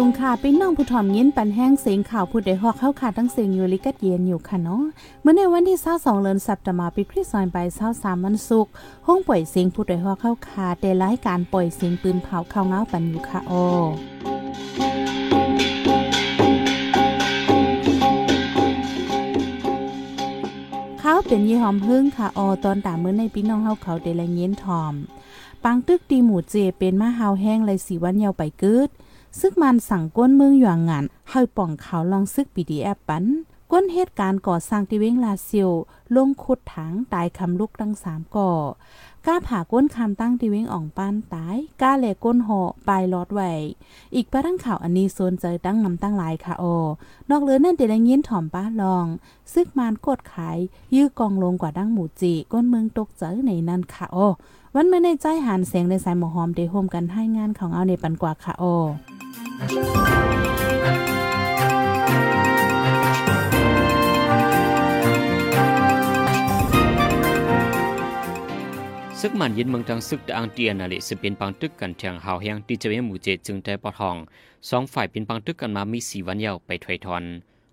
สูงค่ะเป็นน้องผู้ถ่อมยินปันแห้งเสียงข่าวผู้ใดฮอกเข้าขาดทั้งเสียงอยู่ลิกัดเย็นอยู่ค่ะเนาะเมื่อในวันที่22เดือนสัปดาห์ปีคริสต์ศักราช23วันศุกร์ห้องปล่อยเสียงผู้ใดฮอกเข้าขาดแต่รายการปล่อยเสียงปืนเผาเข้าเงาปันอยู่ค่ะโอเขาเป็นยี่หอมพึ่งค่ะออตอนตามมื้อในพี่น้องเฮาเขาได้แลงเย็นทอมปังตึกตีหมูเจเป็นมาหาวแห้งเลยสีวันยาวไปกึด ซึกมันสั่งก้นเมืองหยวงงานเฮาป่องเขาลองซึกปีดีแอปันก้นเหตุการณ์ก่อสร้างที่เวงลาเซียวลงขุดถังตายคำลุกทั้งสามก่อ ก้าผ่าก้นคำตั้งที่เว้งอ่องป้านตายก้าแหลก้นหอปลายลอดไว้อีกประทั้งข่าวอันนี้โซนเจอตั้งนำตั้งหลายค่ะโอนอกเหลือนั่นเดลยินถ่อมป้าลอง ซึกมันกดขาย ยื้อกองลงกว่าดั้งหมูจีก้นเมืองตกเจอในนั้นค่ะโอวันเมื่อในใจหันเสียงในสายหมอหอมเดโฮมกันให้งานของเอาในปันกว่าค่ะโอ ซึกมันยินเมืองทางซึกตะอังเตียนาลิสเป็นปังตึกกันแทงหาวแหงที่จะเวหมู่เจจึงได้ปอทองสองฝ่ายเป็นปังตึกกันมามีสี่วันยาวไปถอยทอน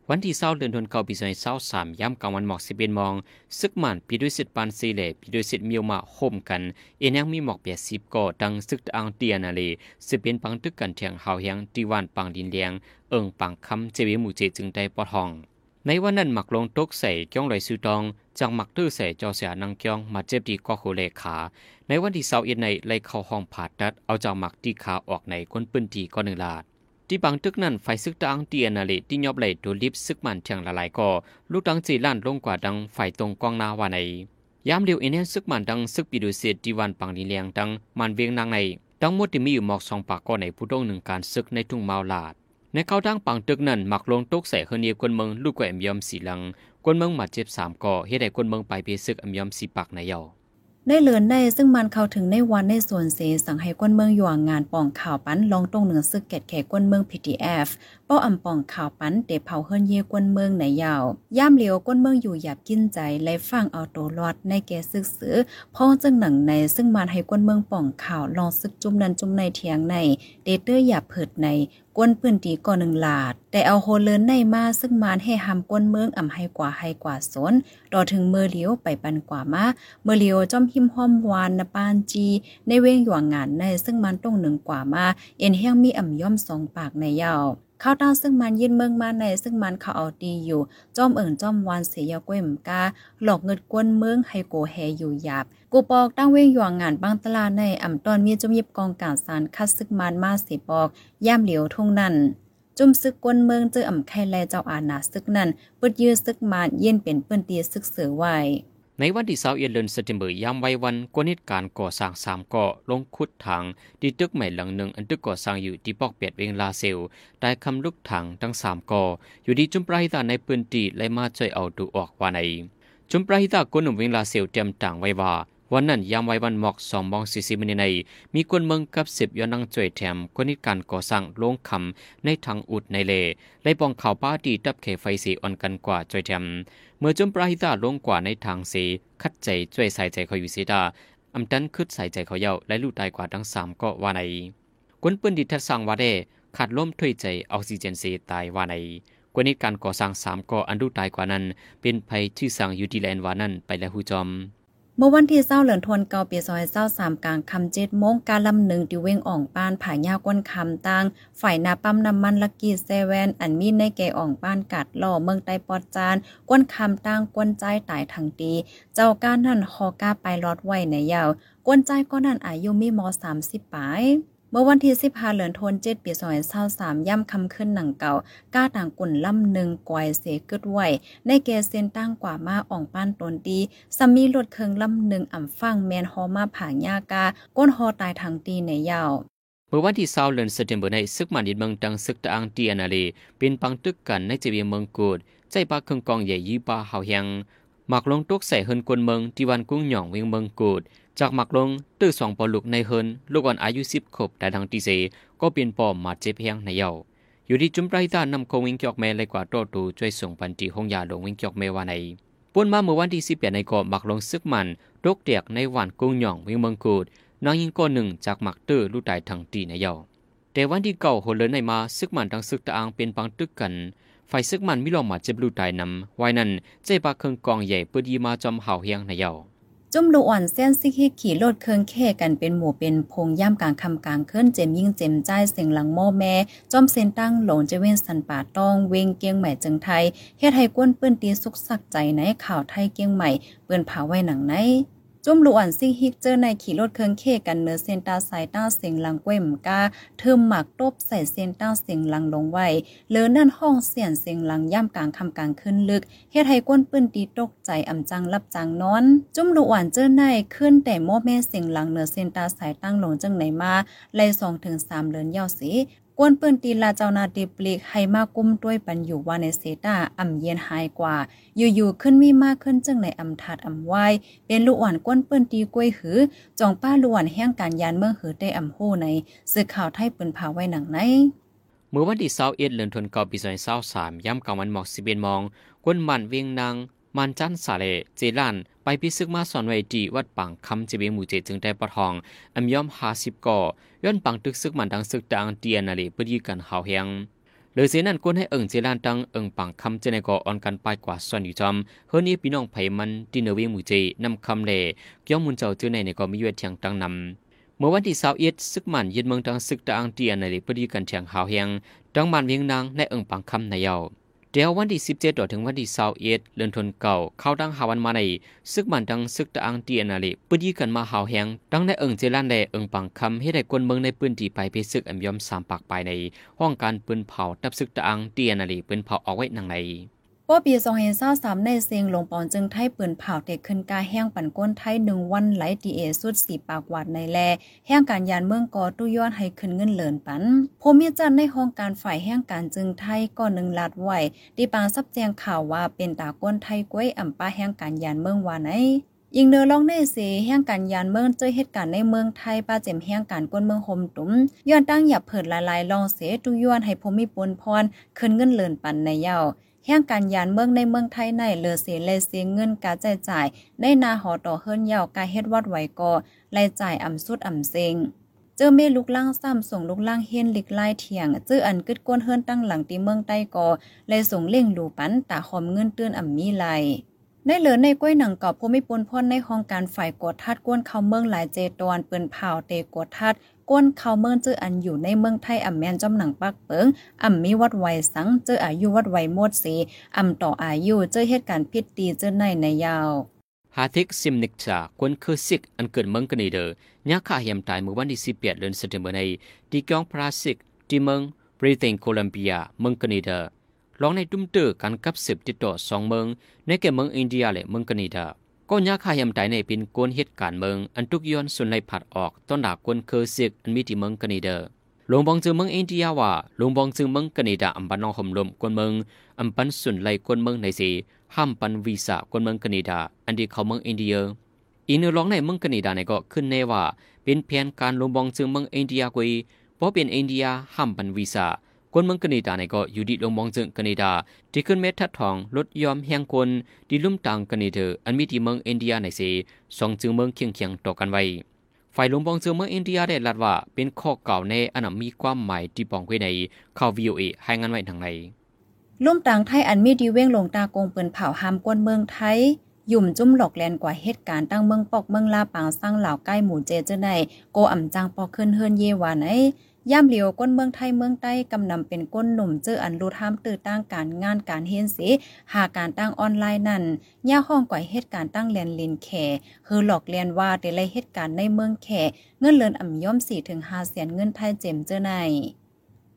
วันที่เศร้าเดือนธันวาคมปีสองพันเศร้าสามย้ำกลางวันหมอกสิบเอ็ดมองซึกมันปีด้วยสิทธิ์ปานซีเล่ปีด้วยสิทธิ์มีมาโฮมกันเอ็นยังมีหมอกเปียสิบก่อดังซึกอังเตียนาลีสิเป็นปังตึกกันเทียงหาวเฮียงตีวันปังดินเลียงเอิงปังคำเจวิหมู่เจจึงได้ปอทอง ในวันนั้นหมักลงตกใส่จ้องไหลสุตองจังหมักตื้อใส่จอเสียนังจ้องมาเจ็บดีก็โคเลขา ในวันที่เสาร์เอ็นในไล่เข้าห้องผ่าตัดเอาจากหมักตีขาออกในก้นปืนตีก็หนึ่งลาดที่บางตึกนั้นไฟซึกตังเตียนาเลที่ยอบไหลดูลิฟซึกมันเทียงละลายก็ลูกดังจีลั่นลงกว่าดังไฟตรงกองนาวาในยามเดียวเอเนซึกมันดังซึกปีดูเสียดีวันปังดีเลียงดังมันเวียงนางในดังหมดที่มีอยู่หมอกสองปากก็ในผู้ต้องหนึ่งการซึกในทุ่งเมาลาด ในเขาดังปังตึกนั้นหมักลงตกใส่เฮเนียกวนเมืองลูกแกวมยอมสีลังคนเมืองมาเจ็บสามก่อเฮ็ดให้คนเมืองไปเพียซึกอมยอมสีปากในเยาได้เลือนได้ซึ่งมันเข้าถึงในวันในส่วนเสสังให้ก้นเมืองอยู่งานป่องข่าวปั้นลองตรงเหนือซึกเกตแขก้นเมือง PTF ป้ออำป่องข่าวปันเตเผาเฮิรนเยก้นเมืองไหนยาว ย่ามเหลียวก้นเมืองอยู่หยาบกินใจและฟังเอาโตรอดในแกซึกซื้อพ่อจึงหนังในซึ่งมันให้ก้นเมืองป่องข่าวลองซึกจุ่มนันจุ่มในเทียงในเดเตอร์หยาบเผิดในก้นปืนตีก่อหนึ่งหลาด แต่เอาโฮเลินในมาซึ่งมานให้หำก้นเมืองอ่ำให้กว่าให้กว่าสนต่อถึงเมื่อเลียวไปปันกว่ามาเมื่อเลียวจอมหิมห้อมวานนปานจี ในเว้งหยวงงานในซึ่งมันต้องหนึ่งกว่ามาเอ็นเฮียงมีอ่ำย่อมสองปากในยาว ข้าวต้าซึ่งมันยินเมืองมาในซึ่งมันเขาเอาดีอยู่จอมเอิ่งจอมวานเสียก้วยมกาหลอกเงินกวนเมืองให้โกแฮอยู่หยาบ กูปอกตั้งเว้งหยวงงานบางตลาดในอ่ำตอนมีจมยิบกองการสารคัดซึกมันมาสีปอก ย่ามเหลียวทุ่งนั่นจุ่มซึกกวนเมืองเจออ่ำไข่แลเจ้าอาณาซึกนั่นปดยื้อซึกมาเย็นเป็นเปิ้นตีซึกเสือไว้ ในวันที่สาวเอเดือนสเตมเบอร์ยามไว้วันกวนเหตุการก่อสร้างสามก่อลงขุดถังที่ตึกใหม่หลังหนึ่งอันตึกก่อสร้างอยู่ที่ปอกเปียดเวงลาเซลได้คำลุกถังทั้งสามก่ออยู่ที่จุมปราหิตาในพื้นที่และมาช่วยเอาดูออกว่าในจุมปราหิตากวนหนุ่มเวงลาเซลเตรียมต่างไว้ว่า วันนั้นยามไว้วันหมอกสองมองสี่สิบมินใน มีคนเมืองกับสิบยอนังจ่วยแถมคนนิการก่อสร้างโรงคำในทางอุดในเลไล่ปองข่าวป้าดีตับเขไฟสีอ่อนกันกว่าจ่วยแถม เมื่อจมปราหิตาลงกว่าในทางสีคัดใจจ่วยใส่ใจเขาอยู่เสียดาอำดันคืดใส่ใจเขาเย้าและลูกตายกว่าทั้งสามก็ว่าในกวนปืนดิทัดสร้างว่าได้ขาดล้มถ้วยใจออกซิเจนเสีตายว่าในกว่านี้การก่อสร้างสามก่ออันดูตายกว่านั้น เป็นภัยที่สั่งยูดีแลนด์ว่านั้นไปแล้วหูจอม เมื่อวันที่เศร้าเหลือนทวนเกาเปียซอยเศร้าสามกลางคำเจ็ดโมงการลำหนึ่งดิเวงอ่องป้านผายาก้นคำตังฝ่ายนาปั๊มน้ำมันลักกี้เซเว่นอันมีในแก่อ่องป้านกัดล่อเมืองไตปอดจานก้นคำตังก้นใจตายทางตี เจ้าก้านนั่นฮอกาไปรอดไว้ในยาวก้นใจก็นั่นอายุมีมอสามสิบปลาย เมื่อวันที่สิบห้าเหลือนทนเจ็ดปีสองพันเศร้าสามย่ำคำขึ้นหนังเก่า ก้าต่างกุ่นล่ำหนึ่งกวยเสกึดไหวในเกเซนตั้งกว่ามาอ่องป้านตนดีสามีรถเคิงล่ำหนึ่งอ่ำฟังแมนฮอมาผางยากา ก้นฮอตายทางตีในยาวเมื่อวันที่เศร้าเดือนเซปเทมเบอร์ในซึกมันดินเมืองดังซึกตะอังตีอนาลีเป็นปังตึกกันในจีเวียเมืองกูดใจปาเครื่องกองใหญ่ยี่ปาเฮาเฮียงหมักลงตกใส่เฮินกวนเมืองที่วันกุ้งหย่องเวียงเมืองกูด จากหมักลงตื้อสองปอลูกในเฮินลูกอ่อนอายุสิบขบแต่ทางตีเซก็เปลี่ยนปอมมาเจ็บเพียงในเยาอยู่ที่จุมไรตานำโควิงจอกแม่เลยกว่าโตตูช่วยส่งปันจีห้องยาลงวิงจอกแม่วาในปนมาเมื่อวันที่สิบแปดในเกาะหมักลงซึกมันรคเดียกในวันกุ้งหย่องวิงเมืองกูดนางยิงก้อนหนึ่งจากหมักตื้อลูกตายทางตีในเยาแต่วันที่เก่าโหเลยในมาซึกมันดังซึกตะอังเป็นปังตึกกันไฟซึกมันมิลองมาเจ็บลูกตายนำไว้นั้นเจ๊ปากเครื่องกองใหญ่เปิดยีมาจอมเห่าเฮียงในเยา จุ่มลูอ่อนเส้นซิกฮิขี่รถเครื่องเค่กันเป็นหมู่เป็นพงย่ำกลางคำกลางเคลื่อนเจมยิ่งเจมใจเสียงหลังโมแม่จอมเซนตั้งหลงจะเว้นสันป่าตองเวงเกียงใหม่จึงไทยเฮ็ดให้ก้นเปื้นตีสุกสักใจในข่าวไทยเกียงใหม่เปื้นผาไว้หนังไหน จุ่มหลวนซิงฮิกเจอในขี่รถเครื่องเคกันเนื้อเซนตาสายต้าเสียงลังเว้มกาเทิมหมักตบใส่เซนต้าเสียงลังลงไว้เลือนั่นห้องเสียนเสียงลังย่ำกลางคำกลางขึ้นลึกเฮ็ดให้ก้นปื้นตีตกใจอ่ำจังรับจังนอน จุ่มหลวนเจอในขึ้นแต่โมแม่เสียงลังเนื้อเซนตาสายตั้งลงจังไหนมาไล่สองถึงสามเลือนยาวสี กวนปืนตีลาเจ้านาตีปลีกให้มากุ้มด้วยปันอยู่ว่าในเซตาอ่ำเย็นหายกว่า อยู่ๆขึ้นมีมากขึ้นจึงในอ่ำทัดอ่ำไวเป็นลูกอ่อนกวนปืนตีกล้วยหือจองป้าลูกอ่อนแห้งการยานเมืองหือได้อ่ำโหในสื่อข่าวไทยปืนผาไว้หนังในเมื่อวันที่เสาเอ็ดเลือนทนก่าปีซอยเสาสามย้ำกลางวันหมอกสิบเอ็ดมองกวนมันเวียงนาง มันจันสาเลเจลันไปพิซึกมาสอนไว้ดีวัดปังคำจีเบมูเจจึงได้ปะทองอัมยอมหาสิบก่อย้อนปังตึกซึกมันดังซึกดังเตียนนาลีปดีกันหาวเฮียงเลยเสียนั้นกวนให้เอิงเจลานตังเอิงปังคำเจในก่อออนกันไปกว่าส่วนอยู่จอมเฮือนี้พี่น้องไผมันดินเนเวมูเจนำคำเลย้อมมุนเจ้าเจอในในก่อมีเวทเทียงตังนำเมื่อวันที่สาวเอ็ดซึกมันยึดเมืองดังซึกดังเตียนนาลีปดีกันเทียงหาวเฮียงดังมันเวียงนางในเอิงปังคำในเยา เดี๋ยววันที่สิบเจ็ดถึงวันที่สาวเอ็ดเลื่อนทนเก่าเข้าดังหาวันมาในซึกมันดังซึกตะอังเตียนาลิปืดีกันมาหาวแหงดังในเอิงเจลันแดเอิงปังคำให้ได้กวนเมืองในปืนที่ไปเพซึกอัมยอมสามปากไปในห้องการปืนเผาตับซึกตะอังเตียนาลิปืนเผาเอาไว้นังใน ป้อปีสองเห็นเศร้าสามในเซียงลงปอนจึงไทยปืนเผาเด็กขึ้นกาแห้งปั่นก้นไทยหนึ่งวันไหลดีเอสุดสีปากวาดในแล แห้งการยานเมืองกอตุย้อนให้ขึ้นเงินเหลินปันพมีจันในห้องการฝ่ายแห้งการจึงไทยก็หนึ่งลาดไหวดีปางซับแจงข่าวว่าเป็นตาก้นไทยก้วยอ่ำป้าแห้งการยานเมืองวานไหนยิงเนอลองในเสแห่งการยานเมืองเจอเหตุการณ์ในเมืองไทยป้าเจ็มแห่งการก้นเมืองโฮมตุ้มย้อนตั้งหยับเผิดลายลองเสตุย้อนให้พมีปนพรขึ้นเงินเลินปันในเย้า แห่งการยานเมืองในเมืองไทยในเหลือเสียเลเสียเงินการจ่ายจ่าย ในนาหอต่อเฮิรนยาวกายเฮ็ดวัดไหวกอรายจ่ายอ่ำสุดอ่ำเซงเจอเมลูกล่างซ้ำส่งลูกล่างเฮียนลิกไล่เถียงเจออันกึดก้นเฮิรนตั้งหลังตีเมืองใต้ก่อเลยส่งเล่งหลูปันตาหอมเงินเตือนอ่ำมีไหล ได้เหลือในก้วยหนังกอบภูมิปนพ่นในห้องการฝ่ายกดทัดก้นเขาเมืองหลายเจตอนเปิ้นเผาเตกดทัดก้นเขาเมืองเจออันอยู่ในเมืองไทยอ่ำแมนจอมหนังปักเปิงอ่ำมีวัดไวสังเจออายุวัดไวหมดสีอ่ำต่ออายุเจอเหตุการณ์พิษตีเจอในในยาวฮาทิกซิมนิกจากวนคือซิกอันเกิดเมืองกันนีเดอร์ยักษ์ขาเหียมตายเมื่อวันที่สิบแปดเดือนสิงหาคมในที่กองพราสิกที่เมืองบริเตนโคลัมเบียเมืองกันนีเดอร์ ลองในตุ้มเตอการกับสืบติดต่อสองเมืองในแก่เมืองอินเดียและเมืองกนนี่เดอก็ยักขายำใจในเป็นกวนเหตุการณ์เมืองอันทุกย้อนส่วนไลผัดออกต้นดากกวนเคอซิกอันมีที่เมืองกนนีเดอหลวงบองจึงเมืองอินเดียว่าหลวงบองจึงเมืองกนนีดาอัมปันนองห่มลมกวนเมืองอัมปันส่วนไลกวนเมืองในสีห้ามปันวีซ่ากวนเมืองกนนีดาอันที่เขาเมืองอินเดียอีกหนึ่งร้องในเมืองกนนีดาในก็ขึ้นแน่ว่า เป็นแผนการหลวงบองจึงเมืองอินเดียกุยเพราะเป็นอินเดียห้ามปันวีซ่า กวนเมืองกนีดาในก็อยู่ดีลงมองจึงกนีดา ที่ขึ้นเม็ดทัดทองลดยอมแหงคนดีลุ่มต่างกนีเธออันมีที่เมืองอินเดียในสีสองจึงเมืองเคียงเคียงต่อกันไว้ฝ่ายลงบองจึงเมืองอินเดียได้ลัดว่าเป็นข้อเก่าในอันมีความหมายที่ปองไว้ในข่าววีโอเอให้งานไว้ทางไหนลุ่มต่างไทยอันมีดีเว้งลงตากงเปินเผาหามกวนเมืองไทยยุ่มจุ่มหลอกแลนกว่าเหตุการณ์ตั้งเมืองปอกเมืองลาปางสร้างเหล่าใกล้หมู่เจเจในโกอ่ำจังปอกขึ้นเฮิรนเยวาไหน ย่ามเหลียวก้นเมืองไทยเมืองใต้กำนำเป็นก้นหนุ่มเจออันรูทามตื่นตั้งการงานการเฮ็นสิหาการตั้งออนไลน์นั่นย่าห้องก่อยเหตุการณ์ตั้งแลนลินแข่คือหลอกเลียนว่าแต่ละเหตุการณ์ในเมืองแข่เงินเลินอ่ำย่อม4ถึง5แสนเงินไทยเจมเจอใน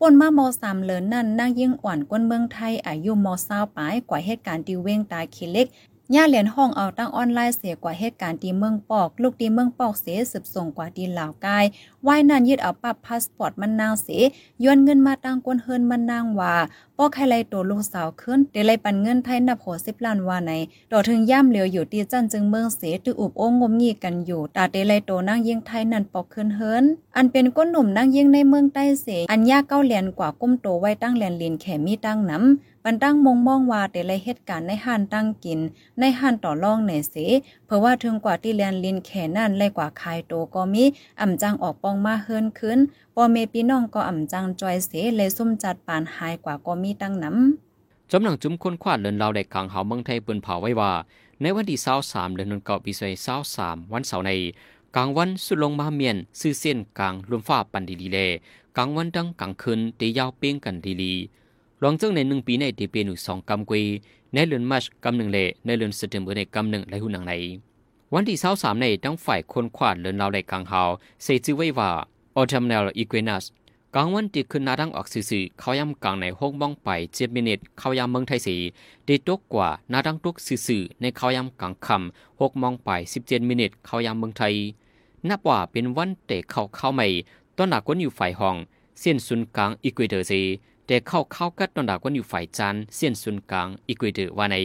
ปนมามอสามเลินนั่นนั่งยิ่งอ่อนก้นเมืองไทยอายุมอเศร้าปลายกว่าเหตุการณ์ดิเว้งตายคิเล็กย่าเหรียญห้องเอาตั้งออนไลน์เสียกว่าเหตุการณ์ที่เมืองปอก ลูกที่เมืองปอกเสียสืบส่งกว่าดีลาวกายว่ายนันยึดเอาปับพาสปอร์ตมันนางเสยย้อนเงินมาตั้งกวนเฮินมันนางว่าปอกให้ไลตัวลูกสาวขึ้นเดลัยปันเงินไทยนับโหสิบล้านว่าในต่อถึงย่ำเหลียวอยู่ที่จันจึงเมืองเสยตืออุบโองงมงีกันอยู่ตาเดลัยตัวนั่งยิงไทยนันปอกขึ้นเฮินอันเป็นก้นหนุ่มนั่งยิงในเมืองใต้เสยอันยากเก้าเหรียญกว่าก้มโตไว้ตั้งเหรียญลินแขมีตั้งน้ำปันตั้งมงมองว่าแต่ละเหตุการณ์ในห้านตั้งกิน ในห้านต่อรองไหนเสเพราะว่าถึงกว่าที่เรียนลินแขนั่นเลยกว่าคายโตก็มีอ่ำจังออกปอองมาเฮิรนขึ้นปอเมพี่น้องก็อ่ำจังจอยเสเลยซุ่มจัดปานหายกว่าก็มีตั้งน้ำจำหนังจุ้มคนควาดเลินเราได้ขังเฮาเมืองไทยปืนเผาไว้ว่า ในวันที่23เดือนนนเกาปีซอย23วันเสาร์ในกลางวันสุดลงมาเมียนซื้อเส้นกลางรวมฟ้าปันดีลีเลกลางวันดังกลางคืนตียาวเป้งกันดีลีหลังจากในหนึ่งปีในตีเปียนสองกำกวีในเดือนมัชกำหนึ่งเลในเดือนสเตมเบอร์ในกำหนึ่งและหุ่นหนังใน วันที่เช้าสามในตั้งฝ่ายคนขวาดเลินเราในกลางเฮาเซจิไว้ว่าออทัมเนลอีเควนัสกลางวันตีขึ้นนาดังออกสื่อเขายำกลางในห้องบ้องไปเจ็ดมินิทเขายำเมืองไทยสีดีตกกว่านาดังตุกสื่อในเขายำกลางคำหกมองไปสิบเจ็ดมินิทเขายำเมืองไทย นับว่าเป็นวันเตะเข้าเข้าใหม่ต้นหนักวนอยู่ฝ่ายห้อง เส้นศูนย์กลางอีควเดอร์ซีแต่เข้าเข้ากัดต้นหนักวนอยู่ฝ่ายจันเส้นศูนย์กลางอีควเดอร์ว่าใน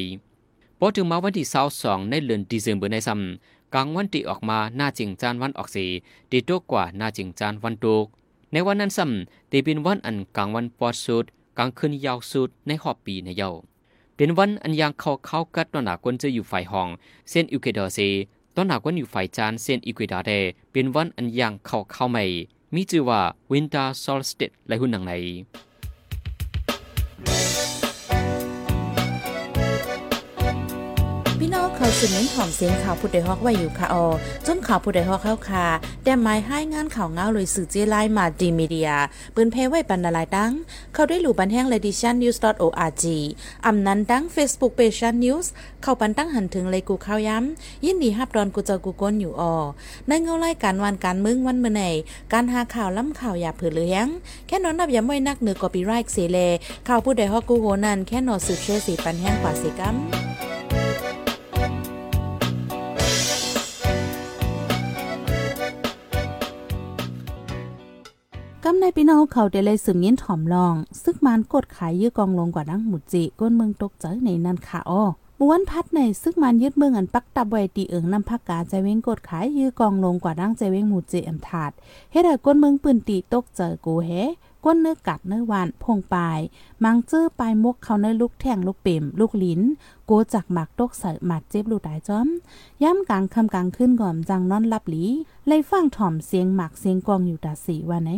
พอถึงมาวันที่สาสองในเดือนดีเซมเบอร์ในซ้ำกลางวันตีออกมาหน้าจิงจานวันออกสีตีโตกว่าหน้าจิงจานวันตุกในวันนั้นซ้ำตีเป็นวันอันกลางวันปอดสุดกลางคืนยาวสุดในขอบปีในเยาเป็นวันอันยังเข้าเข้ากัดต้นหนักวนจะอยู่ฝ่ายห้องเส้นอิวเกดอซีตอนหนักวันอยู่ฝ่ายจานเส้นอีกวิดาเดเป็นวันอันยังเข้าเข้าใหม่มีชื่อว่าวินเตอร์โซลสติและหุ่นหนังใน สืบเน้นหอมเสียงข่าวผู้ใดฮอกไว้อยู่ค่ะออจนข่าวผู้ใดฮอกเข้าค่ะแต่หมายให้งานข่าวเงาเลยสื่อเจไลมาดีมีเดียปืนเพไว้ปันนาลายดัง เข้าได้หลู่บันแห้งเลดิชันนิวส์ .org อำนั้นดัง Facebook Page News เข้าปันตั้งหันถึงเลยกูข้าวย้ำยินดีฮับดอนกูเจอกูก้นอยู่ออในเงาไล่การวันการมึงวันเมื่อไหนการหาข่าวล้ำข่าวอย่าเผือเลี้ยงแค่นอนนับย้ำไว้นักเหนือกอปีไรค์เสเลข่าวผู้ใดฮอกกูโหนันแค่นอสืบเชื่อสีปันแห้งกว่าสีกัม กำในพี่น้องเขาได้เลยสืบยินถ่อมลอง ซึกมันกดขายยื้อกองลงกว่าดังหมุดจิก้นเมืองตกใจในนันค่ะอ้อม้วนพัดในซึกมันยึดเมืองอันปักตับไว้ตีเอิงนำพักกาใจเว้งกดขายยื้อกองลงกว่าดังใจเว้งหมุดจิอัมถาดเฮ็ดให้ก้นเมืองปืนตีตกเจอกูเฮ ก้นเนื้อกัดเนื้อหวานพงปลาย มังเจอปลายมกเขาเนื้อลูกแท่งลูกเปิ่มลูกลิ้นโกจากหมักตกใส่หมัดเจ็บลูกตายจอมย้ำกลางคำกลางขึ้นก่อมจังนอนลับหลีเลยฟังถ่อมเสียงหมักเสียงกองอยู่ตาสีวันไหน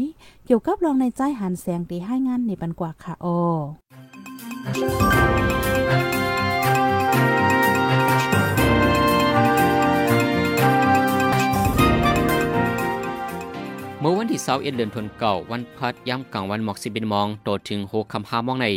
เกี่ยวกับรองในใจหันแสงตีให้งานในปันกว่าค่ะโอ เสาเอ็ดเดือนธันเก่าวันพัดย่ำกลางวันหมอกสิบินมองโตถึงโหคำหามองใน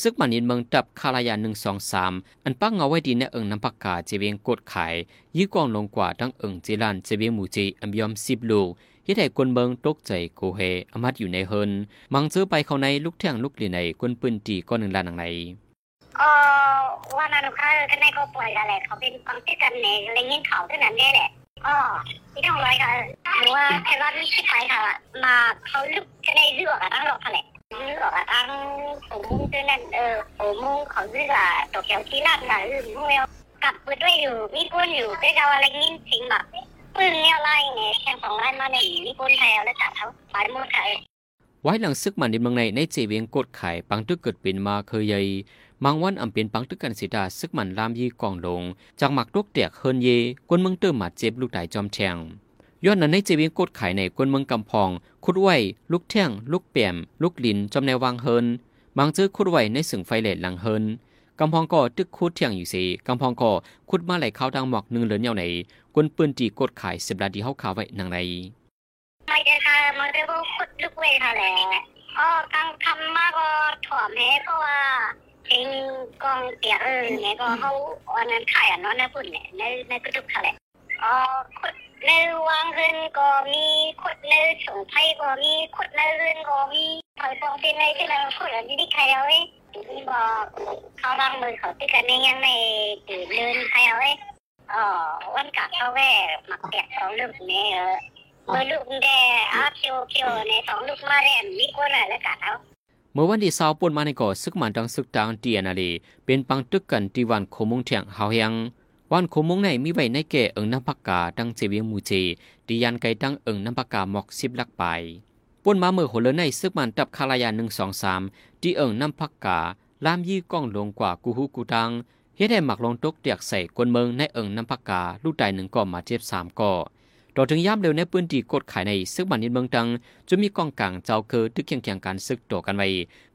ซึกมันยินเมืองดับคาลายาหนึ่งสองสามอันปักเงาไว้ดีในเอิงน้ำพักกาเจเวียงกดขายยื้อกองลงกว่าทั้งเอิงเจลันเจเวียงหมูจีอัมยอมสิบลูกที่ได้กวนเบิงตกใจโกเฮอมัดอยู่ในเฮินมังเจอไปเขาในลูกแท่งลูกหลีในกวนปืนตีก้อนหนึ่งลานหนังในเออว่านั้นเขาก็ในก็ป่วยอะไรเขาเป็นความที่กันในเลี้ยงเขาเท่านั้นแหละ อ๋อที่ต้องร้อยค่ะหรือว่าไอ้ว่าที่ไปค่ะมาเขาลึกจะได้เลือกอะตั้งหลอกแหละเลือกอะตั้งผมมุ่งตัวนั้นเออผมมุ่งเขาเลือกตัวแถวที่ลาดหนาอื่นพวกเนี้ยกลับไปด้วยอยู่มีคนอยู่ไปเอาอะไรงี้จริงแบบปืนเนี่ยไล่เนี่ยแข่งสองไล่มาในมีคนไทยแล้วจัดเขาไปหมดไทยไว้หลังซึกมันในเมืองในในเจเวียงกดไข่ปังตึกเกิดเป็นมาเคยใหญ่ มังวันอำเป็นปังตึกกันสิดาซึกมันลามยีกองลง จากหมักตกแตกเฮินเยกวนเมืองเติมหมัดเจ็บลูกไตจอมแทงย้อนนั้นในเจวียงกดไข่ในกวนเมืองกำพอง คุดไว้ลูกแท่งลูกแปมลูกลินจอมในวางเฮินมังเจอคุดไว้ในสึงไฟเลดหลังเฮินกำพองก็ตึกคุดเที่ยงอยู่สิกำพองก็คุดมาไหลเข้าดังหมอกหนึ่งเหลือนเยาไหนกวนปืนตีกดไข่สิบลาดีเฮาขาไว้นางในไม่ได้ค่ะมันได้พวกคุดลูกเวทะแหละอ๋อกางทำมากก็ถ่อมแม้เพราะว่าเองกองเตียเออเนี่ยก็เขาอันนั้นขายอ่า งเงินก็มีคุดในส่งไพ่ก็มีคุดในเงินก็มีถอยฟองที่ในที่เราคุดอันนี้ใครเอาไว้ที่บอกเขาบางมือเขาติดกันในยังในตื่นเดินใครเอาไว้อ๋อวันกัดเขาแว่หมักแกะสองลูกเนี่ยเออเมื่อลูกแดอาเพียวเพียวในสองลูกมาแรมมีคนอะไรกัดเอา เมื่อวันที่สาวปนมาในก่อซึกมันดังซึกดังตีนาลีเป็นปังตึกกันที่วันโคมงเทียงเฮายังวันโคมงในมีไว้ในแก่เอิงน้ำพักกาดังเจวียงมูเจดียันไกดังเอิงน้ำพักกาหมอกสิบลักไปปนมาเมื่อหัวเลในซึกมันตับคาลายาหนึ่งสองสามที่เอิงน้ำพักกาลามยี่ก้องลงกว่ากูฮูกูตังเฮ็ดให้หมักลงตกเตียกใส่กวนเมืองในเอิงน้ำพักกาลูกใดหนึ่งก่อมาเจ็บสามก่อ ต่อถึงย่ำเร็วในปืนที่กดขายในซึกบันยินเมืองตังจะมีกองกลางเจ้าเคือตึกเคียงเคียงการซึกต่อกันไว้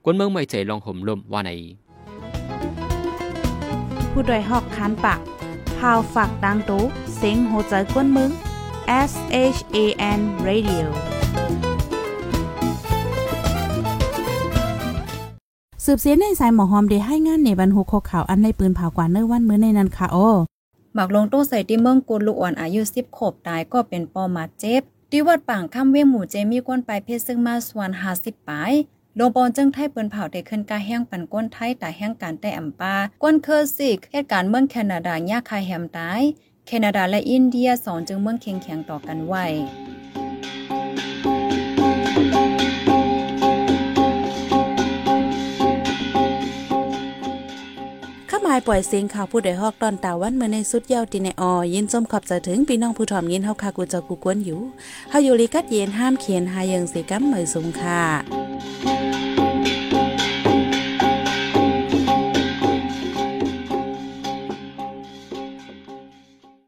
กวนเมืองไม่ใจลองห่มลมว่าในผู้ดยหอกคานปากพาวฝากดังตู้เซ็งโหใจกวนมึง S H A N Radio สืบเสียในสายหมอหอมได้ให้งานในบรรหุโคข่าวอันในปืนเผากว่าเนื้อวันมื้อในนันค่ะโอ หมักลงโต้ใส่ที่เมืองกุลูกอ่อนอายุ10ขวบตายก็เป็นปอมาเจ็บที่วัดป่างค่ำเวียงหมู่เจมีก้นไปเพศซึ่งมาสวนหาสิบปายลงปอนจึงไทยเปิ้นเผาได้ขึ้นกาแห้งปันก้นไทยแต่แห้งการแต่อำปาก้นเคอร์ซิกเหตุการณ์เมืองแคนาดายาคายแฮมตาย แคนาดาและอินเดียสองจึงเมืองเคียงแข็งต่อกันไว้าหมายปล่อยเสียงข่าวผู้ใดฮอกตอนตาวันเมื่อในสุดเยาวตีในออยินจมขอบจะถึงพี่น้องผู้ถ่อมยินเฮาคากูจอกูกวนอยู่เฮาอยู่ลิกัดเย็นห้ามเขียนหายังสีกัมเหมยสูงค่ะ